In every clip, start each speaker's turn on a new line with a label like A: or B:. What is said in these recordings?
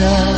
A: love.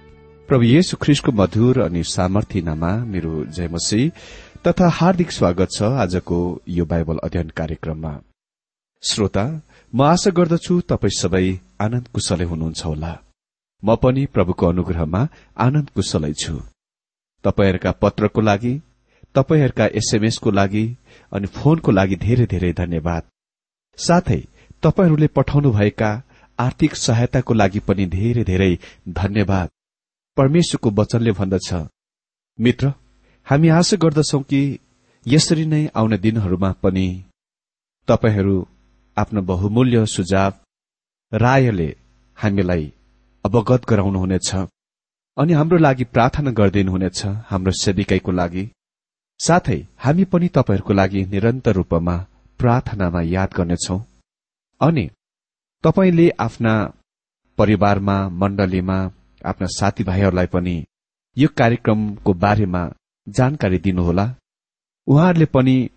A: प्रभु येशु ख्रिस्टको मधुर अनि सामर्थ्यनामा मेरो जयमसी तथा हार्दिक स्वागत छ आजको यो बाइबल अध्ययन कार्यक्रममा। श्रोता म आशा गर्दछु तपाई सबै आनन्द कुशलै हुनुहुन्छ होला। म पनि प्रभुको अनुग्रहमा आनन्द कुशलै छु। तपाईँहरूका पत्रको लागि तपाईँहरूका एसएमएसको लागि अनि फोनको लागि धेरै धेरै धन्यवाद। साथै तपाईँहरूले पठाउनुभएका आर्थिक सहायताको लागि पनि धेरै धेरै धन्यवाद। परमेश्वरको वचनले भन्दछ। मित्र हामी आशा गर्दछौ कि यसरी नै आउने दिनहरूमा पनि तपाईँहरू आफ्नो बहुमूल्य सुझाव रायले हामीलाई अवगत गराउनुहुनेछ अनि हाम्रो लागि प्रार्थना गरिदिनुहुनेछ हाम्रो सेविकाईको लागि। साथै हामी पनि तपाईँहरूको लागि निरन्तर रूपमा प्रार्थनामा याद गर्नेछौ। अनि तपाईँले आफ्ना परिवारमा मण्डलीमा आफ्ना साथीभाइहरूलाई पनि यो कार्यक्रमको बारेमा जानकारी दिनुहोला। उहाँहरूले पनि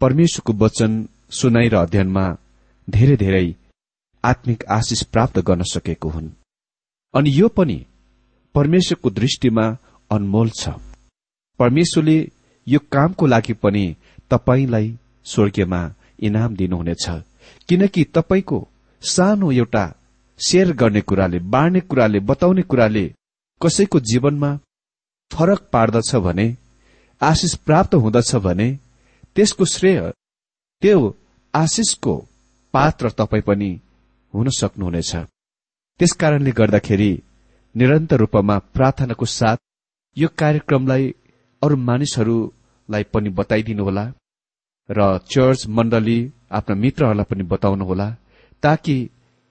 A: परमेश्वरको वचन सुनाइ र अध्ययनमा धेरै धेरै आत्मिक आशिष प्राप्त गर्न सकेको हुन्। अनि यो पनि परमेश्वरको दृष्टिमा अनमोल छ। परमेश्वरले यो कामको लागि पनि तपाईँलाई स्वर्गीयमा इनाम दिनुहुनेछ। किनकि तपाईँको सानो एउटा शेयर गर्ने कुराले बाँड्ने कुराले बताउने कुराले कसैको जीवनमा फरक पार्दछ भने आशिष प्राप्त हुँदछ भने त्यसको श्रेय त्यो आशिषको पात्र तपाईँ पनि हुन सक्नुहुनेछ। त्यसकारणले गर्दाखेरि निरन्तर रूपमा प्रार्थनाको साथ यो कार्यक्रमलाई अरू मानिसहरूलाई पनि बताइदिनुहोला र चर्च मण्डली आफ्ना मित्रहरूलाई पनि बताउनुहोला ताकि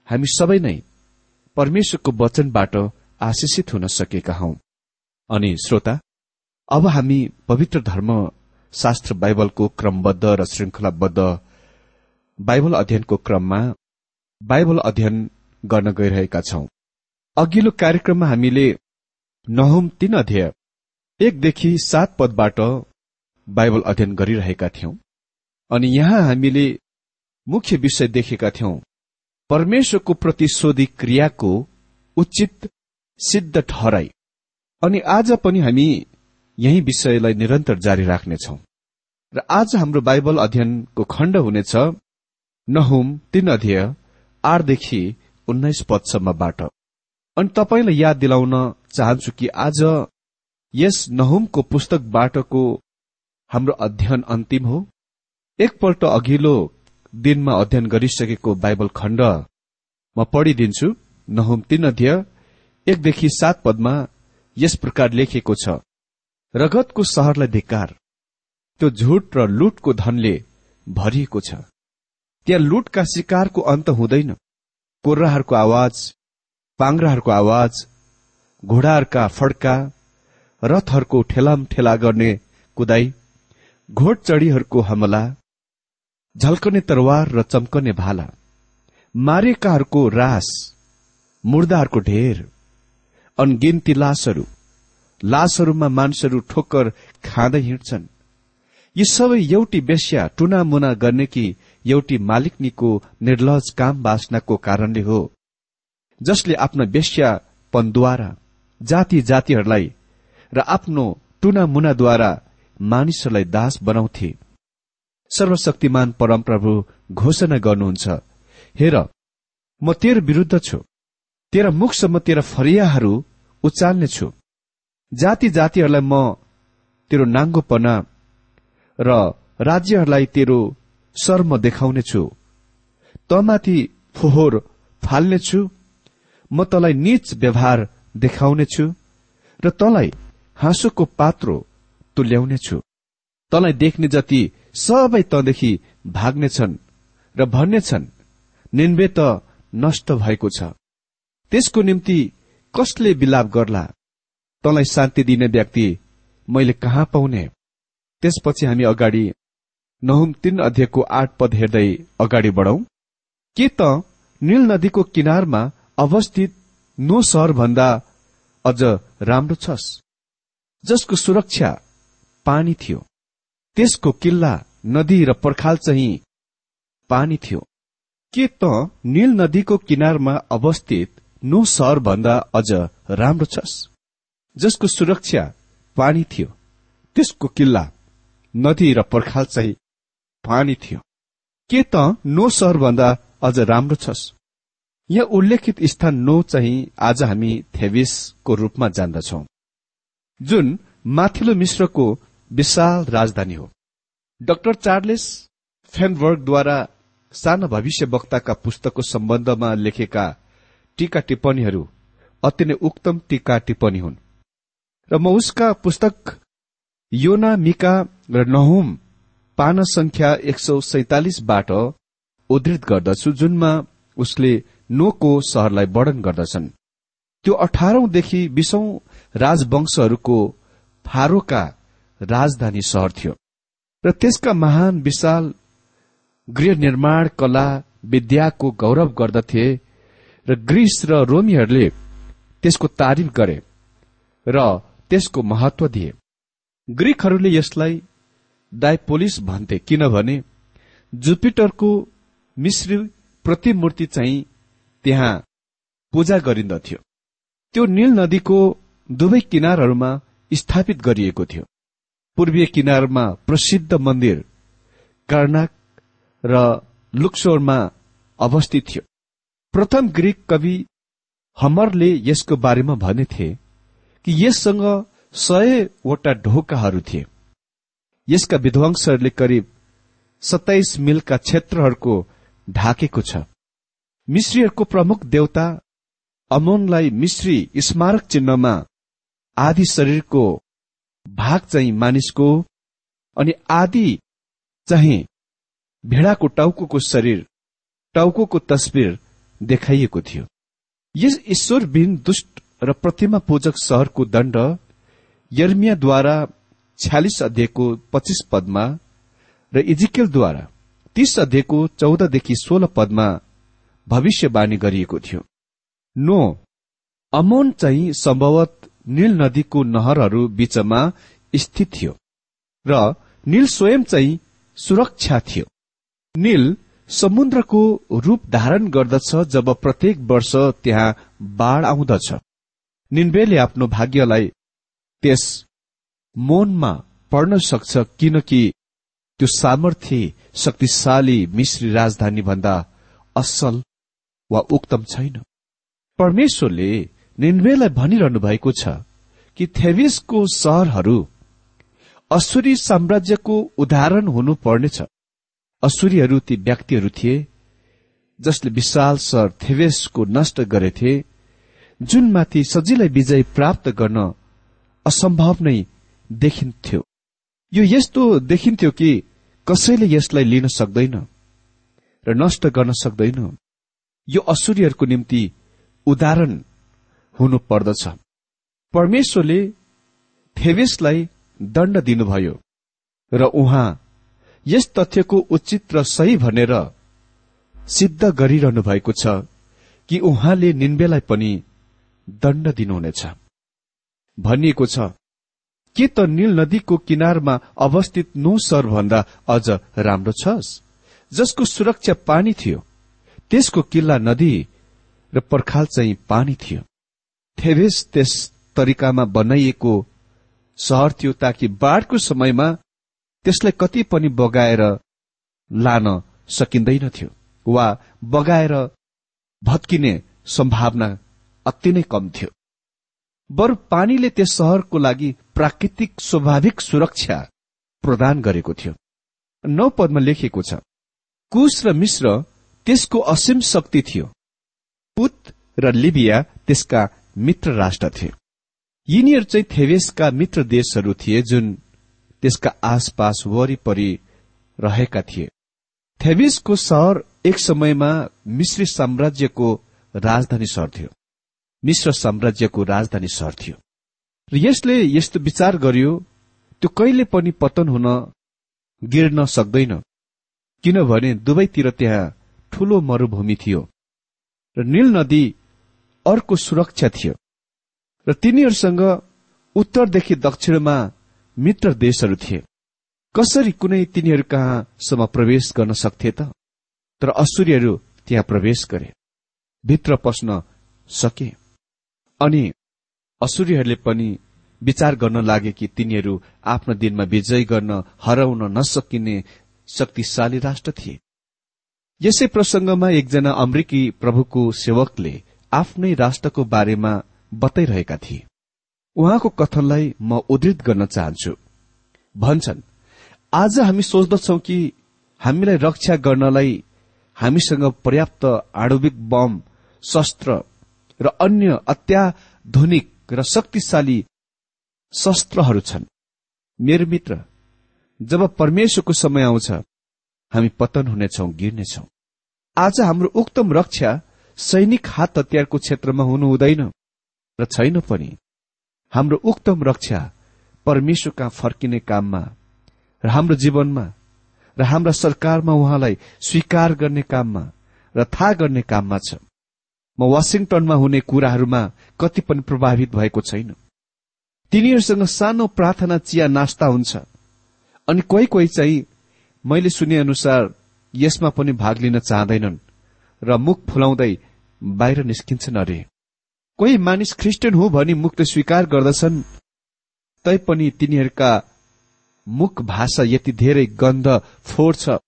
A: हामी सबै नै परमेश्वरको वचनबाट आशिषित हुन सकेका हौ। अनि श्रोता अब हामी पवित्र धर्म शास्त्र बाइबलको क्रमबद्ध र श्रृंखलाबद्ध बाइबल अध्ययनको क्रममा बाइबल अध्ययन गर्न गइरहेका छौं। अघिल्लो कार्यक्रममा हामीले नहुम तीन अध्यय एकदेखि सात पदबाट बाइबल अध्ययन गरिरहेका थियौं। अनि यहाँ हामीले मुख्य विषय देखेका थियौं परमेश्वरको प्रतिशोधी क्रियाको उचित सिद्ध ठहराई। अनि आज पनि हामी यही विषयलाई निरन्तर जारी राख्नेछौ। र आज हाम्रो बाइबल अध्ययनको खण्ड हुनेछ नहुम तीन अध्यय आठदेखि उन्नाइस पदसम्मबाट। अनि तपाईँलाई याद दिलाउन चाहन्छु कि आज यस नहुमको पुस्तकबाटको हाम्रो अध्ययन अन्तिम हो। एकपल्ट अघिल्लो दिनमा अध्ययन गरिसकेको बाइबल खण्ड म पढिदिन्छु। नहुम तीन अध्यय एकदेखि सात पदमा यस प्रकार लेखिएको छ। रगतको सहरलाई धिक्कार त्यो झुट र लुटको धनले भरिएको छ। त्यहाँ लुटका शिकारको अन्त हुँदैन। कोर्राहरूको आवाज पाङ्राहरूको आवाज घोडाहरूका फड्का रथहरूको ठेलाम ठेला गर्ने कुदाई घोड चढीहरूको हमला झल्कने तरवार र चम्कने भाला। मारेकाहरूको रास मुर्दाहरूको ढेर अनगिन्ती लासहरू। लासहरूमा मानिसहरू ठोक्कर खाँदै हिँड्छन्। यी सबै एउटी बेस्या टुनामुना गर्ने कि एउटी मालिकनीको निर्लज काम बासनाको कारणले हो। जसले आफ्नो बेस्यापनद्वारा जाति जातिहरूलाई र आफ्नो टुनामुनाद्वारा मानिसहरूलाई दास बनाउँथे। सर्वशक्तिमान परमप्रभु घोषणा गर्नुहुन्छ। हेर म तेरो विरूद्ध छु। तेरा मुखसम्म तेरा फरियाहरू उचाल्नेछु जाति जातिहरूलाई म तेरो नाङ्गोपना र राज्यहरूलाई तेरो शर्म देखाउनेछु तमाथि फोहोर फाल्नेछु म तलाई निच व्यवहार देखाउनेछु र तलाई हाँसोको पात्रो तुल्याउनेछु तँलाई देख्ने जति सबै तँदेखि भाग्नेछन् र भन्नेछन् निन्बे त नष्ट भएको छ। त्यसको निम्ति कसले विलाप गर्ला? तँलाई शान्ति दिने व्यक्ति मैले कहाँ पाउने? त्यसपछि हामी अगाडि नहुम तीन अध्ययको आठ पद हेर्दै अगाडि बढौं। के त नील नदीको किनारमा अवस्थित नो सहर भन्दा अझ राम्रो छस्? जसको सुरक्षा पानी थियो। त्यसको किल्ला नदी र पर्खाल चाहिँ पानी थियो। के त नील नदीको किनारमा अवस्थित नो सहर भन्दा अझ राम्रो छस्? जसको सुरक्षा पानी थियो। त्यसको किल्ला नदी र पर्खाल चाहिँ पानी थियो। के त नो सहर भन्दा अझ राम्रो छस्? यहाँ उल्लेखित स्थान नो चाहिँ आज हामी थेविसको रूपमा जान्दछौ। जुन माथिल्लो मिश्रको विशाल राजधानी हो। डाक्टर चार्लेस फेनबर्गद्वारा साना भविष्य वक्ताका पुस्तकको सम्बन्धमा लेखेका टीका टिप्पणीहरू अति नै उक्तम टीका टिप्पणी हुन्। र म उसका पुस्तक योना मिका र नहुम पाना संख्या एक सौ सैतालिसबाट उद्धृत गर्दछु जुनमा उसले नोको सहरलाई वर्णन गर्दछन्। त्यो अठारौंदेखि बीसौं राजवंशहरूको फारोका राजधानी सहर थियो। र त्यसका महान विशाल गृह निर्माण कला विद्याको गौरव गर्दथे र ग्रीस र रोमीहरूले त्यसको तारिफ गरे र त्यसको महत्व दिए। ग्रीकहरूले यसलाई डायपोलिस भन्थे किनभने जुपिटरको मिश्री प्रतिमूर्ति चाहिँ त्यहाँ पूजा गरिन्दथ्यो। त्यो नील नदीको दुवै किनारहरूमा स्थापित गरिएको थियो। पूर्वीय किनारमा प्रसिद्ध मन्दिर कर्नाक र लुक्सोरमा अवस्थित थियो। प्रथम ग्रीक कवि हमरले यसको बारेमा भनेथे कि यससँग सयवटा ढोकाहरू थिए। यसका विध्वंसहरूले करिब सत्ताइस मिलका क्षेत्रहरूको ढाकेको छ। मिश्रीहरूको प्रमुख देवता अमोनलाई मिश्री स्मारक चिन्हमा आदि शरीरको भाग चाहिँ मानिसको अनि आदि चाहिँ भेडाको टाउको शरीर टाउको तस्विर देखाइएको थियो। यस ईश्वरविहीन दुष्ट र प्रतिमा पूजक सहरको दण्ड यर्मियाद्वारा छ्यालिस अध्ययको पच्चिस पदमा र इजिकेलद्वारा तीस अध्ययको चौधदेखि सोह्र पदमा भविष्यवाणी गरिएको थियो। नो अमोन चाहिँ सम्भवत नील नदीको नहरहरू बीचमा स्थित थियो र नील स्वयं चाहिँ सुरक्षा थियो। नील समुद्रको रूप धारण गर्दछ जब प्रत्येक वर्ष त्यहाँ बाढ़ आउँदछ। निन्बेले आफ्नो भाग्यलाई त्यस मोनमा पढ्न सक्छ किनकि त्यो सामर्थ्य शक्तिशाली मिश्री राजधानी भन्दा असल वा उक्तम छैन। परमेश्वरले निन्वेलाई भनिरहनु भएको छ कि थेविसको सहरहरू असुरी साम्राज्यको उदाहरण हुनु पर्नेछ असुरीहरू ती व्यक्तिहरू थिए जसले विशाल सहर थेवेसको नष्ट गरेथे जुनमाथि सजिलै विजय प्राप्त गर्न असम्भव नै देखिन्थ्यो। यो यस्तो देखिन्थ्यो कि कसैले यसलाई लिन सक्दैन र नष्ट गर्न सक्दैन। यो असुरीहरूको निम्ति उदाहरण हुनु पर्दछ परमेश्वरले थेवेसलाई दण्ड दिनुभयो र उहाँ यस तथ्यको उचित र सही भनेर सिद्ध गरिरहनु भएको छ कि उहाँले निन्बेलाई पनि दण्ड दिनुहुनेछ। भनिएको छ के त नील नदीको किनारमा अवस्थित नो सर भन्दा अझ राम्रो छस्? जसको सुरक्षा पानी थियो त्यसको किल्ला नदी र पर्खाल चाहिँ पानी थियो। थेभेस त्यस तरिकामा बनाइएको सहर थियो ताकि बाढ़को समयमा त्यसलाई कति पनि बगाएर लान सकिँदैनथ्यो वा बगाएर भत्किने सम्भावना अति नै कम थियो। बरु पानीले त्यस सहरको लागि प्राकृतिक स्वाभाविक सुरक्षा प्रदान गरेको थियो। नौ पदमा लेखिएको छ कुश र मिश्र त्यसको असीम शक्ति थियो। पुत र लिबिया त्यसका मित्र राष्ट्र थिए यिनीहरू चाहिँ थेवेसका मित्र देशहरू थिए जुन त्यसका आसपास वरिपरि रहेका थिए। थेबिसको सहर एक समयमा मिश्री साम्राज्यको राजधानी सहर थियो। मिश्र साम्राज्यको राजधानी सहर थियो। र यसले यस्तो विचार गर्यो त्यो कहिले पनि पतन हुन गिर्न सक्दैन। किनभने दुवैतिर त्यहाँ ठूलो मरूभूमि थियो। र नील नदी अर्को सुरक्षा थियो। र तिनीहरूसँग उत्तरदेखि दक्षिणमा मित्र देशहरू थिए। कसरी कुनै तिनीहरू कहाँसम्म प्रवेश गर्न सक्थे त? तर असुरीहरू त्यहाँ प्रवेश गरे। भित्र पस्न सके। अनि असुरीहरूले पनि विचार गर्न लागे कि तिनीहरू आफ्नो दिनमा विजय गर्न हराउन नसकिने शक्तिशाली राष्ट्र थिए। यसै प्रसंगमा एकजना अमेरिकी प्रभुको सेवकले आफ्नै राष्ट्रको बारेमा बताइरहेका थिए। उहाँको कथनलाई म उद्धृत गर्न चाहन्छु। भन्छन् आज हामी सोच्दछौ कि हामीलाई रक्षा गर्नलाई हामीसँग पर्याप्त आणविक बम शस्त्र र अन्य अत्याधुनिक र शक्तिशाली शस्त्रहरू छन्। मेरो मित्र जब परमेश्वरको समय आउँछ हामी पतन हुनेछौ गिर्नेछौ। आज हाम्रो उक्तम रक्षा सैनिक हात हतियारको क्षेत्रमा हुनु हुँदैन र छैन पनि। हाम्रो उक्तम रक्षा परमेश्वर कहाँ फर्किने काममा र हाम्रो जीवनमा र हाम्रा सरकारमा उहाँलाई स्वीकार गर्ने काममा र थाहा गर्ने काममा छ। म वासिङटनमा हुने कुराहरूमा कति पनि प्रभावित भएको छैन। तिनीहरूसँग सानो प्रार्थना चिया नास्ता हुन्छ। अनि कोही कोही चाहिँ मैले सुने अनुसार यसमा पनि भाग लिन चाहँदैनन् र मुख फुलाउँदै बाहिर निस्किन्छन् अरे। कोही मानिस ख्रिस्टियन हो भनी मुखले स्वीकार गर्दछन् तैपनि तिनीहरूका मुख भाषा यति धेरै गन्ध फोहोर छ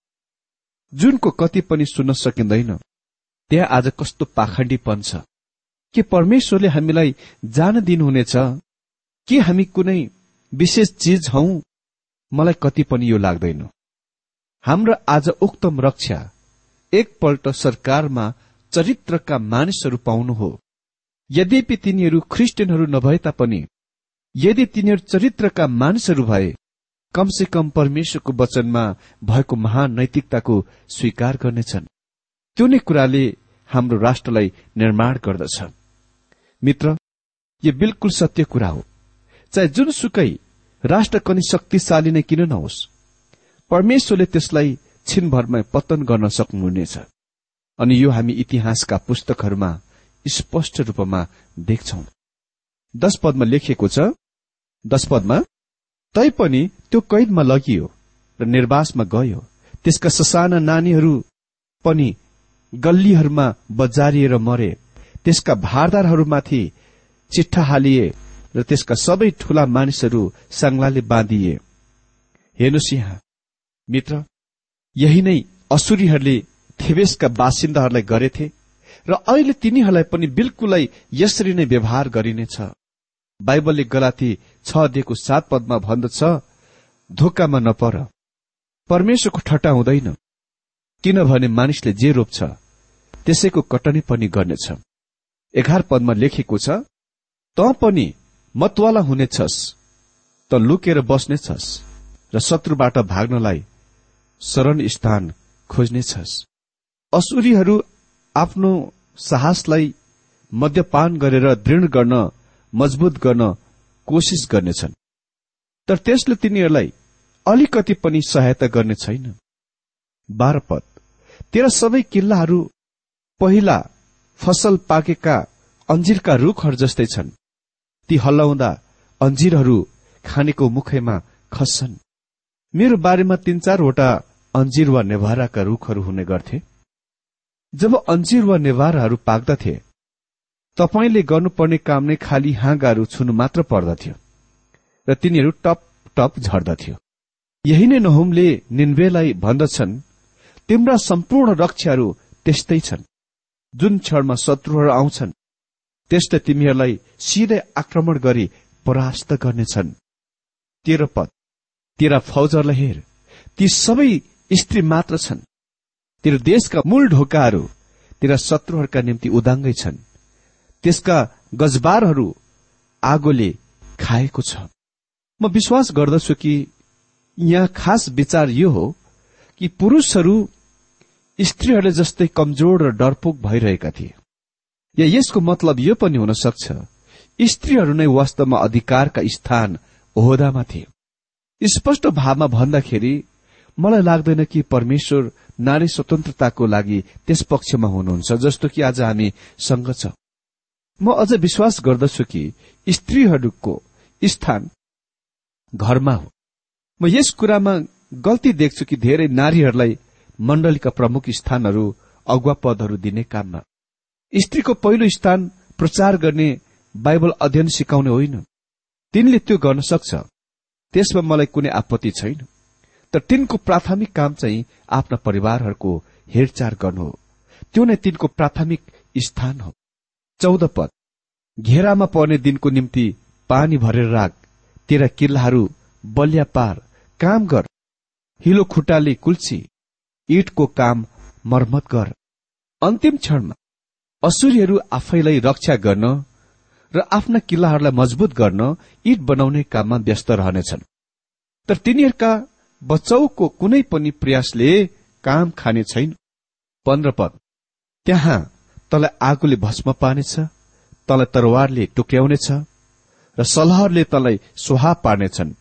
A: जुनको कति पनि सुन्न सकिँदैन। त्यहाँ आज कस्तो पाखण्डीपन छ। के परमेश्वरले हामीलाई जान दिनुहुनेछ? के हामी कुनै विशेष चिज हौ? मलाई कति पनि यो लाग्दैन। हाम्रो आज उक्तम रक्षा एकपल्ट सरकारमा चरित्रका मानिसहरू पाउनु हो। यद्यपि तिनीहरू ख्रिस्टियनहरू नभए तापनि यदि तिनीहरू चरित्रका मानिसहरू भए कमसे कम परमेश्वरको वचनमा भएको महान नैतिकताको स्वीकार गर्नेछन्। त्यो नै कुराले हाम्रो राष्ट्रलाई निर्माण गर्दछ। मित्र यो बिल्कुल सत्य कुरा हो। चाहे जुनसुकै राष्ट्र कनि शक्तिशाली नै किन नहोस् परमेश्वरले त्यसलाई छिनभरमै पतन गर्न सक्नुहुनेछ। अनि यो हामी इतिहासका पुस्तकहरूमा स्पष्ट रूपमा देख्छौ। दश पदमा लेखिएको छ दश पदमा तैपनि त्यो कैदमा लगियो र निर्वासमा गयो। त्यसका ससाना नानीहरू पनि गल्लीहरूमा बजारिएर मरे। त्यसका भारदारहरूमाथि चिट्ठा हालिए र त्यसका सबै ठूला मानिसहरू सांग्लाले बाँधिए। हेर्नुहोस् यहाँ मित्र यही नै असुरीहरूले थेवेसका बासिन्दाहरूलाई गरेथे र अहिले तिनीहरूलाई पनि बिल्कुलै यसरी नै व्यवहार गरिनेछ। बाइबलले गलाती छ दिएको सात पदमा भन्दछ धोकामा नपर। परमेश्वरको ठट्टा हुँदैन किनभने मानिसले जे रोप्छ त्यसैको कटनी पनि गर्नेछ। एघार पदमा लेखेको छ त पनि मतवाला हुनेछस् त लुकेर बस्नेछस् र शत्रुबाट भाग्नलाई शरण स्थान खोज्नेछस्। असुरीहरू आफ्नो साहसलाई मद्यपान गरेर दृढ गर्न मजबुत गर्न कोसिस गर्नेछन्। तर त्यसले तिनीहरूलाई अलिकति पनि सहायता गर्ने छैन। बाह्र पद। तेरा सबै किल्लाहरू पहिला फसल पाकेका अन्जिरका रूखहरू जस्तै छन्। ती हल्लाउँदा अन्जिरहरू खानेको मुखैमा खस्छन्। मेरो बारेमा तीन चारवटा अन्जिर वा नेभाराका रूखहरू हुने गर्थे। जब अन्जिर वा नेभाराहरू पाक्दथे तपाईँले गर्नुपर्ने काम नै खाली हाँगाहरू छुनु मात्र पर्दथ्यो र तिनीहरू टप टप झर्दथ्यो। यही नै नहुमले निन्वेलाई भन्दछन् तिम्रा सम्पूर्ण रक्षाहरू त्यस्तै छन्। जुन क्षणमा शत्रुहरू आउँछन् त्यस्तै तिमीहरूलाई सिधै आक्रमण गरी परास्त गर्नेछन्। तेह्र पद। तेरा फौजहरूलाई हेर ती सबै स्त्री मात्र छन्। तेरो देशका मूल ढोकाहरू तेरा शत्रुहरूका निम्ति उदाङ्गै छन्। त्यसका गजबारहरू आगोले खाएको छ। म विश्वास गर्दछु कि यहाँ खास विचार यो हो कि पुरूषहरू स्त्रीहरूले जस्तै कमजोर र डरपोक भइरहेका थिए। या यसको मतलब यो पनि हुन सक्छ स्त्रीहरू नै वास्तवमा अधिकारका स्थान ओहदामा थिए। स्पष्ट भावमा भन्दाखेरि मलाई लाग्दैन कि परमेश्वर नारी स्वतन्त्रताको लागि त्यस पक्षमा हुनुहुन्छ जस्तो कि आज हामी सँग छ। म अझ विश्वास गर्दछु कि स्त्रीहरूको स्थान घरमा हो। म यस कुरामा गल्ती देख्छु कि धेरै नारीहरूलाई मण्डलीका प्रमुख स्थानहरू अगुवा पदहरू दिने काममा। स्त्रीको पहिलो स्थान प्रचार गर्ने बाइबल अध्ययन सिकाउने होइन। तिनले त्यो गर्न सक्छ। त्यसमा मलाई कुनै आपत्ति छैन। तर तिनको प्राथमिक काम चाहिँ आफ्ना परिवारहरूको हेरचाह गर्नु हो। त्यो नै तिनको प्राथमिक स्थान हो। चौध पद। घेरामा पर्ने दिनको निम्ति पानी भरेर राख। तेरा किल्लाहरू बलिया पार। काम गर। हिलो खुट्टाले कुल्ची इटको काम मर्मत गर। अन्तिम क्षणमा असुरीहरू आफैलाई रक्षा गर्न र आफ्ना किल्लाहरूलाई मजबुत गर्न इट बनाउने काममा व्यस्त रहनेछन्। तर तिनीहरूका बचाउको कुनै पनि प्रयासले काम खाने छैन। पन्ध्र पद। त्यहाँ तँलाई आगोले भस्म पार्नेछ तँलाई तरवारले टुक्र्याउनेछ र सलहरले तँलाई सुहा पार्नेछन्।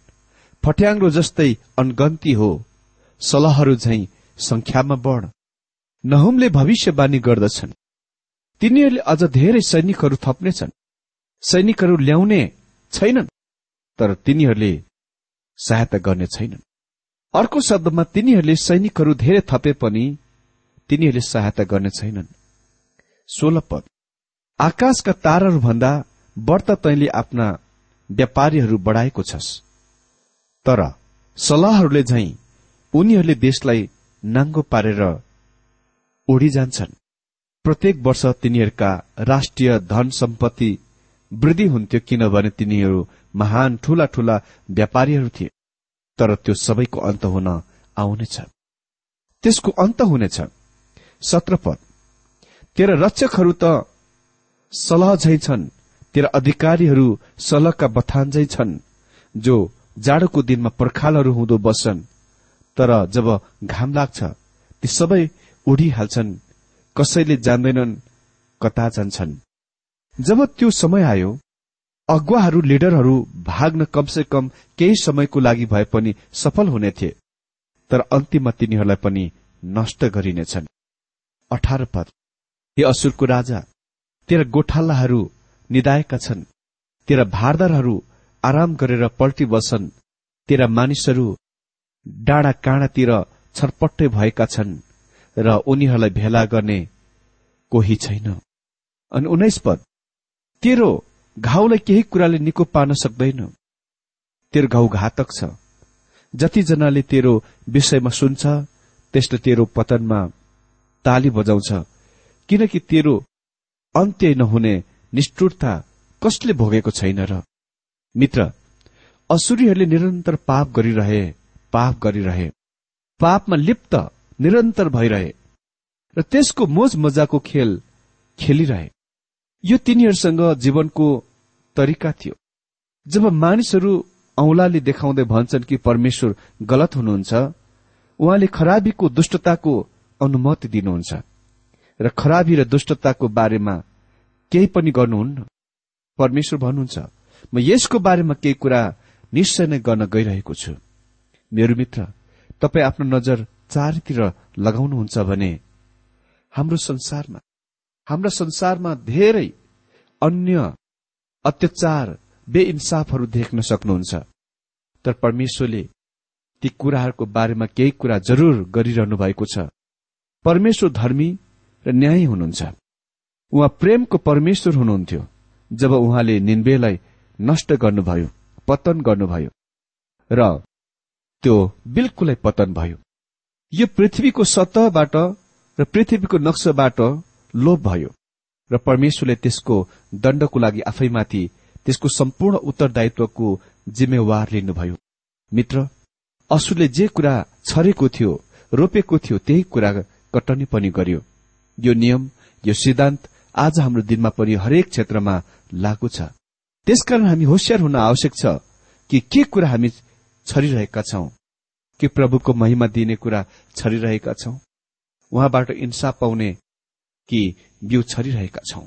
A: फट्याङ्ग्रो जस्तै अनगन्ती हो सलहहरू झैं संख्यामा बढ। नहुमले भविष्यवाणी गर्दछन्। तिनीहरूले अझ धेरै सैनिकहरू थप्नेछन्। सैनिकहरू ल्याउने छैनन् तर तिनीहरूले सहायता गर्ने छैनन्। अर्को शब्दमा तिनीहरूले सैनिकहरू धेरै थपे पनि तिनीहरूले सहायता गर्ने छैनन्। सोह्र पद। आकाशका ताराहरू भन्दा व्रत तैले आफ्ना व्यापारीहरू बढाएको छस्। तर सलाहहरूले झैं उनीहरूले देशलाई नाङ्गो पारेर ओढी जान्छन् प्रत्येक वर्ष तिनीहरूका राष्ट्रिय धन सम्पत्ति वृद्धि हुन्थ्यो किनभने तिनीहरू महान ठूला ठूला व्यापारीहरू थिए। तर त्यो सबैको अन्त हुन आउनेछ। त्यसको अन्त हुनेछ। सत्र पद तेरा रक्षकहरू त सलह झै छन् तेरा अधिकारीहरू सलहका बथान्जै छन् जो जाडोको दिनमा पर्खालहरू हुँदो बस्छन्। तर जब घाम लाग्छ ती सबै उडिहाल्छन् कसैले जान्दैनन् कता जान्छन्। जब त्यो समय आयो अगुवाहरू लिडरहरू भाग्न कमसे कम केही समयको लागि भए पनि सफल हुने थिए तर अन्तिममा तिनीहरूलाई पनि नष्ट गरिनेछन्। अठार पद। हे असुरको राजा तेरा गोठालाहरू निदाएका छन् तेरा भारदारहरू आराम गरेर पल्टी बस्छन् तेरा मानिसहरू डाँडा काँडातिर छरपट्टै भएका छन् र उनीहरूलाई भेला गर्ने कोही छैन। अनि उन्नाइस पद। तेरो घाउलाई केही कुराले निको पार्न सक्दैन। तेरो घाउ घातक छ। जतिजनाले तेरो विषयमा सुन्छ त्यसले तेरो पतनमा ताली बजाउँछ। किनकि तेरो अन्त्य नहुने निष्ठुरता कसले भोगेको छैन र? मित्र असुरीहरूले निरन्तर पाप गरिरहे पाप गरिरहे। पापमा लिप्त निरन्तर भइरहे। र त्यसको मोज मजाको खेल खेलिरहे। यो तिनीहरूसँग जीवनको तरिका थियो। जब मानिसहरू औंलाले देखाउँदै भन्छन् कि परमेश्वर गलत हुनुहुन्छ उहाँले खराबीको दुष्टताको अनुमति दिनुहुन्छ र खराबी र दुष्टताको बारेमा केही पनि गर्नुहुन्न। परमेश्वर भन्नुहुन्छ म यसको बारेमा केही कुरा निश्चय नै गर्न गइरहेको छु। मेरो मित्र तपाईँ आफ्नो नजर चारैतिर लगाउनुहुन्छ भने हाम्रो संसारमा हाम्रा संसारमा धेरै अन्य अत्याचार बेइन्साफहरू देख्न सक्नुहुन्छ। तर परमेश्वरले ती कुराहरूको बारेमा केही कुरा जरूर गरिरहनु भएको छ। परमेश्वर धर्मी र न्यायी हुनुहुन्छ। उहाँ प्रेमको परमेश्वर हुनुहुन्थ्यो जब उहाँले निन्वेलाई नष्ट गर्नुभयो पतन गर्नुभयो र त्यो बिल्कुलै पतन भयो। यो पृथ्वीको सतहबाट र पृथ्वीको नक्साबाट लोप भयो र परमेश्वरले त्यसको दण्डको लागि आफैमाथि त्यसको सम्पूर्ण उत्तरदायित्वको जिम्मेवार लिनुभयो। मित्र असुरले जे कुरा छरेको थियो रोपेको थियो त्यही कुरा कटनी पनि गर्यो। यो नियम यो सिद्धान्त आज हाम्रो दिनमा पनि हरेक क्षेत्रमा लागू छ। त्यसकारण हामी होसियार हुन आवश्यक छ कि के कुरा हामी छरिरहेका छौं। कि प्रभुको महिमा दिने कुरा छरिरहेका छौं। उहाँबाट इन्साफ पाउने कि बिउ छरिरहेका छौं।